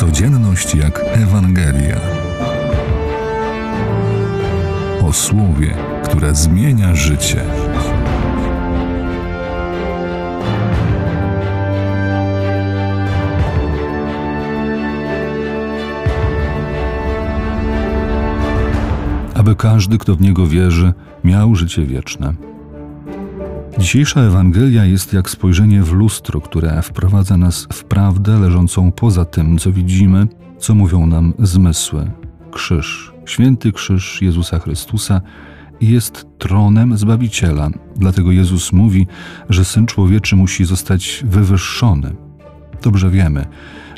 Codzienność jak Ewangelia. O słowie, które zmienia życie. Aby każdy, kto w niego wierzy, miał życie wieczne. Dzisiejsza Ewangelia jest jak spojrzenie w lustro, które wprowadza nas w prawdę leżącą poza tym, co widzimy, co mówią nam zmysły. Krzyż, święty krzyż Jezusa Chrystusa jest tronem Zbawiciela. Dlatego Jezus mówi, że Syn Człowieczy musi zostać wywyższony. Dobrze wiemy,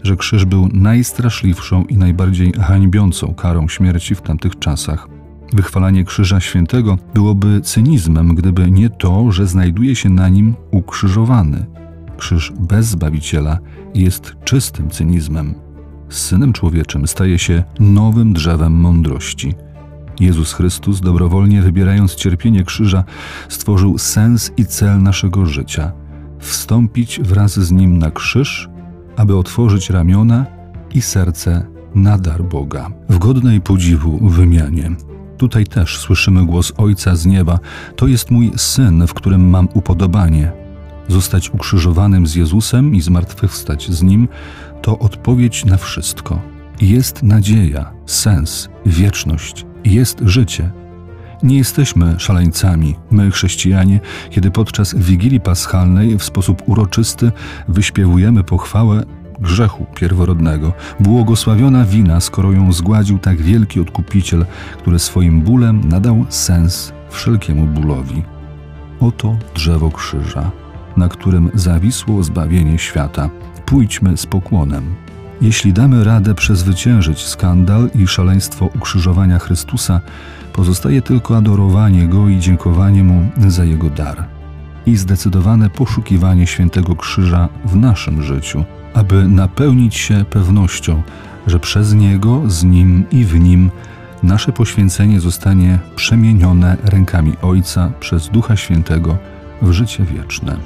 że krzyż był najstraszliwszą i najbardziej hańbiącą karą śmierci w tamtych czasach. Wychwalanie Krzyża Świętego byłoby cynizmem, gdyby nie to, że znajduje się na nim ukrzyżowany. Krzyż bez Zbawiciela jest czystym cynizmem. Synem człowieczym staje się nowym drzewem mądrości. Jezus Chrystus, dobrowolnie wybierając cierpienie krzyża, stworzył sens i cel naszego życia wstąpić wraz z nim na krzyż, aby otworzyć ramiona i serce na dar Boga. W godnej podziwu wymianie Tutaj też słyszymy głos Ojca z nieba: To jest mój syn, w którym mam upodobanie. Zostać ukrzyżowanym z Jezusem i zmartwychwstać z nim to odpowiedź na wszystko. Jest nadzieja, sens, wieczność, jest życie. Nie jesteśmy szaleńcami, my chrześcijanie, kiedy podczas Wigilii Paschalnej w sposób uroczysty wyśpiewujemy pochwałę grzechu pierworodnego. Błogosławiona wina, skoro ją zgładził tak wielki odkupiciel, który swoim bólem nadał sens wszelkiemu bólowi. Oto drzewo krzyża, na którym zawisło zbawienie świata. Pójdźmy z pokłonem. Jeśli damy radę przezwyciężyć skandal i szaleństwo ukrzyżowania Chrystusa, pozostaje tylko adorowanie Go i dziękowanie Mu za Jego dar. I zdecydowane poszukiwanie świętego krzyża w naszym życiu – aby napełnić się pewnością, że przez Niego, z Nim i w Nim nasze poświęcenie zostanie przemienione rękami Ojca przez Ducha Świętego w życie wieczne.